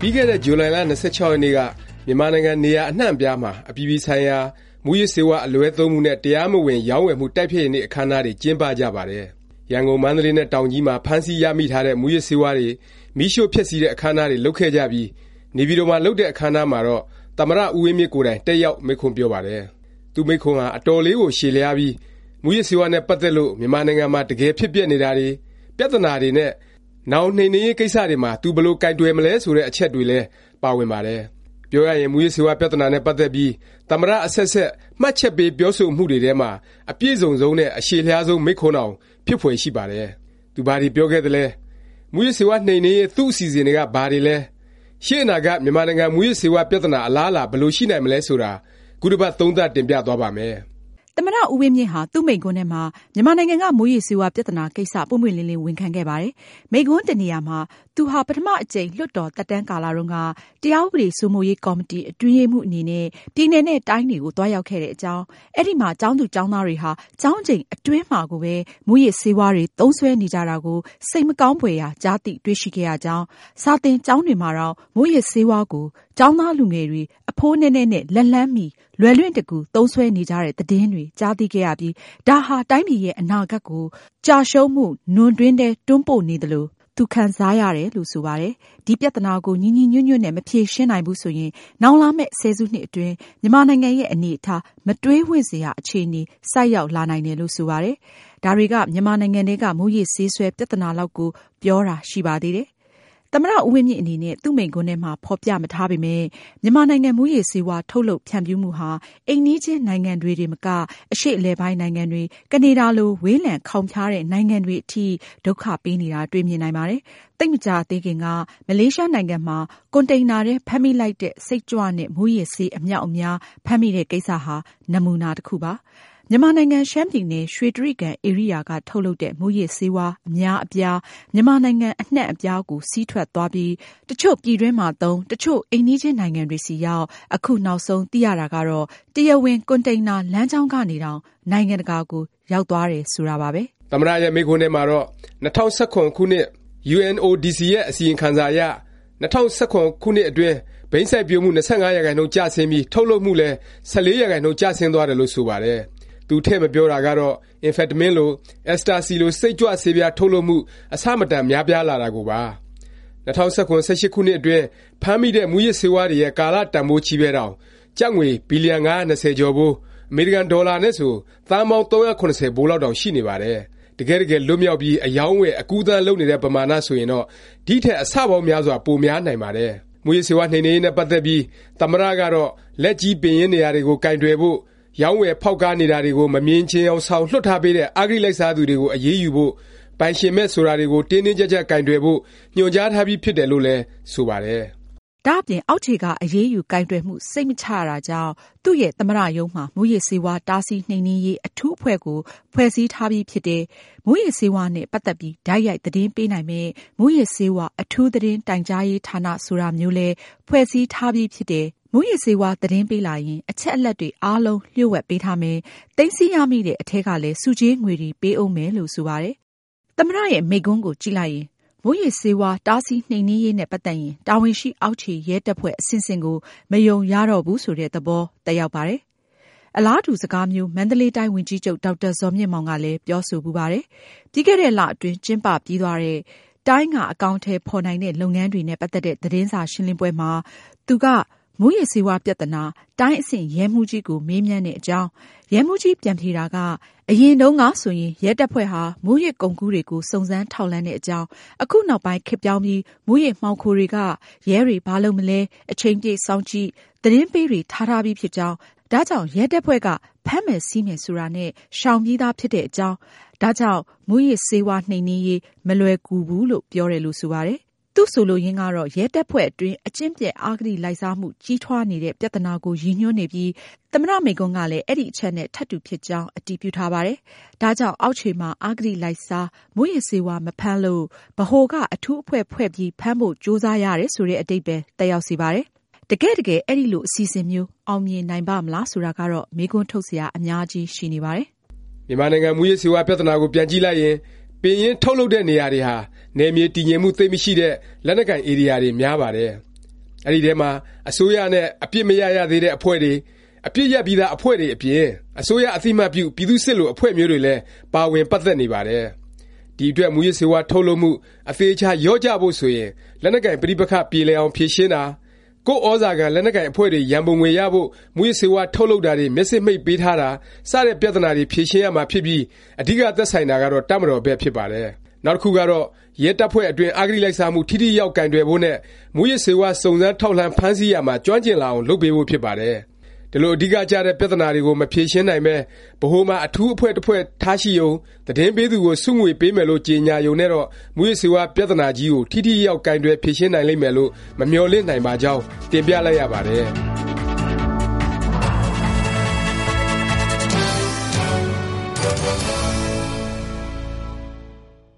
ပြီးခဲ့တဲ့ဇူလိုင်လ၂၆ရက်နေ့ကမြန်မာနိုင်ငံနေရာအနှံ့အပြားမှာအပြည်ပြည်ဆိုင်ရာမူးယစ်ဆေးဝါးအလွဲသုံးမှုနဲ့တရားမဝင်ရောင်းဝယ်မှုတိုက်ဖျက်ရေးနေ့အခန်းအနားတွေကျင်းပကြပါတယ်။ရန်ကုန်၊မန္တလေးနဲ့တောင်ကြီးမှာဖမ်းဆီးရမိထားတဲ့မူးယစ်ဆေးဝါးတွေမီးရှို့ဖျက်ဆီးတဲ့အခန်းအနားတွေလုပ်ခဲ့ကြပြီးနေပြည်တော်မှာလုပ်တဲ့အခန်းအနားမှာတော့သမ္မတဦးဝင်းမြင့်ကိုယ်တိုင်တက်ရောက်မိန့်ခွန်းပြောပါတယ်။သူ့မိန့်ခွန်းဟာအတော်လေးကိုရှည်လျားပြီး မူးယစ်ဆေးဝါးနဲ့ ပတ်သက်လို့ မြန်မာနိုင်ငံမှာ တကယ်ဖြစ်ပျက်နေတာတွေ၊ပြသနာတွေနဲ့ နောင် နှိမ်နင်းရေး ကိစ္စတွေမှာ သူ ဘယ်လို ကိုင်တွယ်မလဲ ဆိုတဲ့ အချက်တွေလည်း ပါဝင်ပါတယ်။ပြောရရင် မူးယစ်ဆေးဝါး ပြသနာနဲ့ ပတ်သက်ပြီး သမ္မတ အဆက်ဆက် မှတ်ချက်ပေး ပြောဆိုမှုတွေထဲမှာ အပြည့်စုံဆုံးနဲ့ အရှည်လျားဆုံး မိန့်ခွန်းတောင် ဖြစ်ဖွယ်ရှိပါတယ်။သူဘာတွေ ပြောခဲ့သလဲ၊မူးယစ်ဆေးဝါး နှိမ်နင်းရေး သူ့အစီအစဉ်တွေက ဘာတွေလဲ၊ရှေ့အနာဂတ် မြန်မာနိုင်ငံ မူးယစ်ဆေးဝါး ပြသနာ အလားအလာ ဘယ်လို ရှိနိုင်မလဲ ဆိုတာ ခုတစ်ပတ် သုံးသပ် တင်ပြသွားပါ့မယ်။ သမ္မတ ဦးဝင်းမြင့်ဟာ သူ့မိန့်ခွန်းထဲမှာ မြန်မာနိုင်ငံက မူးယစ်ဆေးဝါး ပြသနာကိစ္စ ပွင့်ပွင့်လင်းလင်း ဝန်ခံခဲ့ပါတယ်။မိန့်ခွန်းတစ်နေရာမှာ သူဟာ ပထမအကြိမ် လွှတ်တော်သက်တမ်းကာလတုန်းက တရားဥပဒေစိုးမိုးရေးကော်မတီ အတွင်းရေးမှူးအနေနဲ့ ပြည်နယ်နဲ့ တိုင်းတွေကို သွားရောက်ခဲ့တဲ့အကြောင်း၊အဲဒီမှာ ကျောင်းသူကျောင်းသားတွေဟာ ကျောင်းချိန်အတွင်းမှာကိုပဲ မူးယစ်ဆေးဝါးတွေ သုံးစွဲနေကြတာကို စိတ်မကောင်းဖွယ်ရာ ကြားသိတွေ့ရှိခဲ့ရကြောင်း၊စာသင်ကျောင်းတွေမှာတောင် မူးယစ်ဆေးဝါးကို ကျောင်းသားလူငယ်တွေ အဖိုးနည်းနည်းနဲ့ လက်လှမ်းမီ လွယ်လွင့်တကူ သုံးစွဲနေကြတဲ့ သတင်းတွေ ကြားသိခဲ့ရပြီး ဒါဟာ တိုင်းပြည်ရဲ့ အနာဂတ်ကို ကျရှုံးမှု နွံတွင်းထဲ တွန်းပို့နေသလို သူခံစားရတယ်လို့ ဆိုပါတယ်။ဒီပြသနာကို ညီညီညွတ်ညွတ်နဲ့ မဖြေရှင်းနိုင်ဘူးဆိုရင် နောင်လာမယ့် ဆယ်စုနှစ်အတွင်း မြန်မာနိုင်ငံရဲ့ အနေအထား မတွေးဝံ့စရာ အခြေအနေ ဆိုက်ရောက်လာနိုင်တယ်လို့ ဆိုပါတယ်။ဒါတွေက မြန်မာနိုင်ငံထဲက မူးယစ်ဆေးစွဲ ပြသနာလောက်ကို ပြောတာ ရှိပါသေးတယ်။ သမ္မတဦးဝင်းမြင့်အနေနဲ့ သူ့မိန့်ခွန်းထဲမှာ ဖော်ပြမထားပေမယ့် မြန်မာနိုင်ငံ မူးယစ်ဆေးဝါး ထုတ်လုပ်ဖြန့်ဖြူးမှုဟာ အိမ်နီးချင်းနိုင်ငံတွေတင်မက အရှေ့အလယ်ပိုင်းနိုင်ငံတွေ၊ကနေဒါလို ဝေးလံခေါင်ဖျားတဲ့ နိုင်ငံတွေအထိ ဒုက္ခပေးနေတာ တွေ့မြင်နိုင်ပါတယ်။သိပ်မကြာသေးခင်က မလေးရှားနိုင်ငံမှာ ကွန်တိန်နာထဲ ဖမ်းမိလိုက်တဲ့ စိတ်ကြွနဲ့ မူးယစ်ဆေး အမြောက်အများ ဖမ်းမိတဲ့ကိစ္စဟာ နမူနာတစ်ခုပါ။ မြန်မာနိုင်ငံ ရှမ်းပြည်နယ် ရွှေတြိဂံဧရိယာက ထုတ်လုပ်တဲ့ မူးယစ်ဆေးဝါး အများအပြား မြန်မာနိုင်ငံအနှံ့အပြားကို စီးထွက်သွားပြီးတစ်ချို့ ပြည်တွင်းမှာသုံး၊တစ်ချို့ အိမ်နီးချင်းနိုင်ငံတွေဆီရောက်၊အခုနောက်ဆုံး သိရတာကတော့ တရားဝင် ကွန်တိန်နာ လမ်းကြောင်းကနေတောင် နိုင်ငံတကာကို ရောက်သွားတယ် ဆိုတာပါပဲ။သမ္မတရဲ့ မိန့်ခွန်းထဲမှာတော့ ၂၀၁၇ ခုနှစ် UNODC ရဲ့ အစီရင်ခံစာအရ ၂၀၁၇ ခုနှစ်အတွင်း ဘိန်းစိုက်ပျိုးမှု ၂၅ ရာခိုင်နှုန်း ကျဆင်းပြီး ထုတ်လုပ်မှုလည်း ၁၄ ရာခိုင်နှုန်း ကျဆင်းသွားတယ်လို့ ဆိုပါတယ်။ သူထည့်မပြောတာကတော့အင်ဖက်တမင်းလို၊အက်စတာစီလို စိတ်ကြွဆေးပြား ထုတ်လုပ်မှု အဆမတန် များပြားလာတာကိုပါ။၂၀၁၇-၁၈ ခုနှစ်အတွင်း ဖမ်းမိတဲ့ မူးယစ်ဆေးဝါးတွေရဲ့ ကာလ တန်ဘိုးချည်းပဲတောင် ကျပ်ငွေ ဘီလျံ ၅၂၀ ကျော်ဖိုး၊အမေရိကန် ဒေါ်လာနဲ့ဆို သန်းပေါင်း ၃၇၀ဘိုးလောက်တောင် ရှိနေပါတယ်။တကယ့်တကယ် လွတ်မြောက်ပြီး အရောင်းအဝယ် အကူးအသန်း လုပ်နေတဲ့ ပမာဏ ဆိုရင်တော့ ဒီထက် အဆပေါင်းများစွာ ပိုများနိုင်ပါတယ်။မူးယစ်ဆေးဝါး နှိမ်နင်းရေးနဲ့ ပတ်သက်ပြီး သမ္မတ ကတော့ လက်ကြီး ပင်ရင်းနေရာတွေကို ကိုင်တွယ်ဖို့၊ ရောင်းဝယ်ဖေါက်ကားနေတာတွေကို မမြင်ချင်ယောင်ဆောင် လွှတ်ထားပေးတဲ့ အဂတိလိုက်စားသူတွေကို အရေးယူဖို့၊ပိုင်ရှင်မဲ့ ဆိုတာတွေကို တင်းတင်းကြပ်ကြပ် ကိုင်တွယ်ဖို့ ညွှန်ကြားထားပြီး ဖြစ်တယ်လို့လည်း ဆိုပါတယ်။ဒါ့အပြင် အောက်ခြေက အရေးယူကိုင်တွယ်မှု စိတ်မချရတာကြောင့် သူ့ရဲ့ သမ္မတရုံးမှာ မူးယစ်ဆေးဝါး တားဆီးနှိမ်နင်းရေး အထူးအဖွဲ့ကို ဖွဲ့စည်းထားပြီးဖြစ်တယ်၊မူးယစ်ဆေးဝါးနဲ့ ပတ်သက်ပြီး တိုက်ရိုက် သတင်းပေးနိုင်မယ့် မူးယစ်ဆေးဝါး အထူးသတင်းတိုင်ကြားရေးဌာန ဆိုတာမျိုးလည်း ဖွဲ့စည်းထားပြီးဖြစ်တယ်၊ မူးယစ်ဆေးဝါးသတင်းပေးလာရင် အချက်အလက်တွေအားလုံးလျှို့ဝှက်ပေးထားမယ်၊သိမ်းဆည်းရမိတဲ့အထဲကလည်းဆုကြေးငွေတွေပေးဦးမယ်လို့ဆိုပါတယ်။သမ္မတရဲ့မိန့်ခွန်းကိုကြည့်လိုက်ရင်မူးယစ်ဆေးဝါးတားဆီးနှိမ်နင်းရေးနဲ့ပတ်သက်ရင်တာဝန်ရှိအောက်ခြေရဲတပ်ဖွဲ့အဆင့်ဆင့်ကိုမယုံရတော့ဘူးဆိုတဲ့သဘောသက်ရောက်ပါတယ်။အလားတူစကားမျိုးမန္တလေးတိုင်းဝန်ကြီးချုပ်ဒေါက်တာဇော်မြင့်မောင်ကလည်းပြောဆိုဖူးပါတယ်။ပြီးခဲ့တဲ့လအတွင်းကျင်းပပြီးသွားတဲ့တိုင်းကအကောင်အထည်ဖော်နိုင်တဲ့လုပ်ငန်းတွေနဲ့ပတ်သက်တဲ့သတင်းစာရှင်းလင်းပွဲမှာသူက မူးယစ်ဆေးဝါးပြသနာ တိုင်းအဆင့် ရဲမှူးကြီးကို မေးမြန်းတဲ့အကြောင်း၊ရဲမှူးကြီး ပြန်ဖြေတာက အရင်တုန်းကဆိုရင် ရဲတပ်ဖွဲ့ဟာ မူးယစ်ကုန်ကူးတွေကို စုံစမ်းထောက်လှမ်းတဲ့အကြောင်း၊အခုနောက်ပိုင်း ခေတ်ပြောင်းပြီး မူးယစ်မှောင်ခိုတွေက ရဲတွေ ဘာလုပ်မလဲ အချိန်ပြည့်စောင့်ကြည့်၊သတင်းပေးတွေ ထားထားပြီးဖြစ်ကြောင်း၊ဒါကြောင့် ရဲတပ်ဖွဲ့က ဖမ်းမယ်ဆီးမယ်ဆိုတာနဲ့ ရှောင်ပြီးသားဖြစ်တဲ့အကြောင်း၊ဒါကြောင့် မူးယစ်ဆေးဝါးနှိမ်နင်းရေး မလွယ်ကူဘူးလို့ ပြောတယ်လို့ ဆိုပါတယ်။ သူ့ဆိုလိုရင်းကတော့ ရဲတပ်ဖွဲ့အတွင်း အကျင့်ပျက် အဂတိလိုက်စားမှု ကြီးထွားနေတဲ့ ပြသနာကို ရည်ညွှန်းနေပြီး သမ္မတ မိန့်ခွန်းကလည်း အဲဒီအချက်နဲ့ ထပ်တူဖြစ်ကြောင်း အတည်ပြုထားပါတယ်။ဒါကြောင့် အောက်ခြေမှာ အဂတိလိုက်စား၊မူးယစ်ဆေးဝါး မဖမ်းလို့ ဗဟိုက အထူးအဖွဲ့ဖွဲ့ပြီး ဖမ်းဖို့ ကြိုးစားရတယ် ဆိုတဲ့ အဓိပ္ပါယ် သက်ရောက်စေပါတယ်။တကယ့်တကယ် အဲလို အစီအစဉ်မျိုး အောင်မြင်နိုင်ပါ့မလား ဆိုတာကတော့ မေးခွန်းထုတ်စရာ အများကြီး ရှိနေပါတယ်။မြန်မာနိုင်ငံ မူးယစ်ဆေးဝါး ပြသနာကို ပြန်ကြည့်လိုက်ရင်ဘ ပင်ရင်းထုတ်လုပ်တဲ့နေရာတွေဟာ နယ်မြေတည်ငြိမ်မှု သိပ်မရှိတဲ့ လက်နက်ကိုင် ဧရိယာတွေ များပါတယ်။အဲဒီထဲမှာ အစိုးရနဲ့ အပစ်မရပ်ရသေးတဲ့ အဖွဲ့တွေ၊အပစ်ရပ်ပြီးသား အဖွဲ့တွေအပြင် အစိုးရအသိအမှတ်ပြု ပြည်သူ့စစ်လို အဖွဲ့မျိုးတွေလည်း ပါဝင် ပတ်သက်နေပါတယ်။ဒီအတွက် မူးယစ်ဆေးဝါး ထုတ်လုပ်မှု အသေအခြာ လျော့ကျဖို့ ဆိုရင် လက်နက်ကိုင် ပဋိပက္ခ ပြေလည်အောင် ဖြေရှင်းတာ၊ ကိုယ့်သြဇာခံလက်နက်ကိုင်အဖွဲ့တွေရံပုံငွေရဖို့မူးယစ်ဆေးဝါးထုတ်လုပ်တာတွေမျက်စေ့မှိတ်ပေးထားတာစတဲ့ပြသနာတွေဖြေရှင်းရမှာဖြစ်ပြီးအဓိကသက်ဆိုင်တာကတော့တပ်မတော်ဘက်ဖြစ်ပါတယ်။နောက်တစ်ခုကတော့ရဲတပ်ဖွဲ့အတွင်းအဂတိလိုက်စားမှုထိထိရောက်ရောက်ကိုင်တွယ်ဖို့နဲ့မူးယစ်ဆေးဝါးစုံစမ်းထောက်လှမ်းဖမ်းဆီးရာမှာကျွမ်းကျင်လာအောင်လုပ်ပေးဖို့ဖြစ်ပါတယ်။ ဒီလို အဓိကကျတဲ့ ပြသနာတွေကို မဖြေရှင်းနိုင်ပဲ ဗဟိုမှာ အထူးအဖွဲ့ တစ်ဖွဲ့ ထားရှိရုံ၊သတင်းပေးသူကို ဆုငွေပေးမယ်လို့ ကြေငြာရုံနဲ့တော့ မူးယစ်ဆေးဝါး ပြသနာကြီးကို ထိထိရောက်ရောက် ကိုင်တွယ်ဖြေရှင်းနိုင်လိမ့်မယ်လို့ မမျှော်လင့်နိုင်ပါကြောင်း တင်ပြလိုက်ရပါတယ်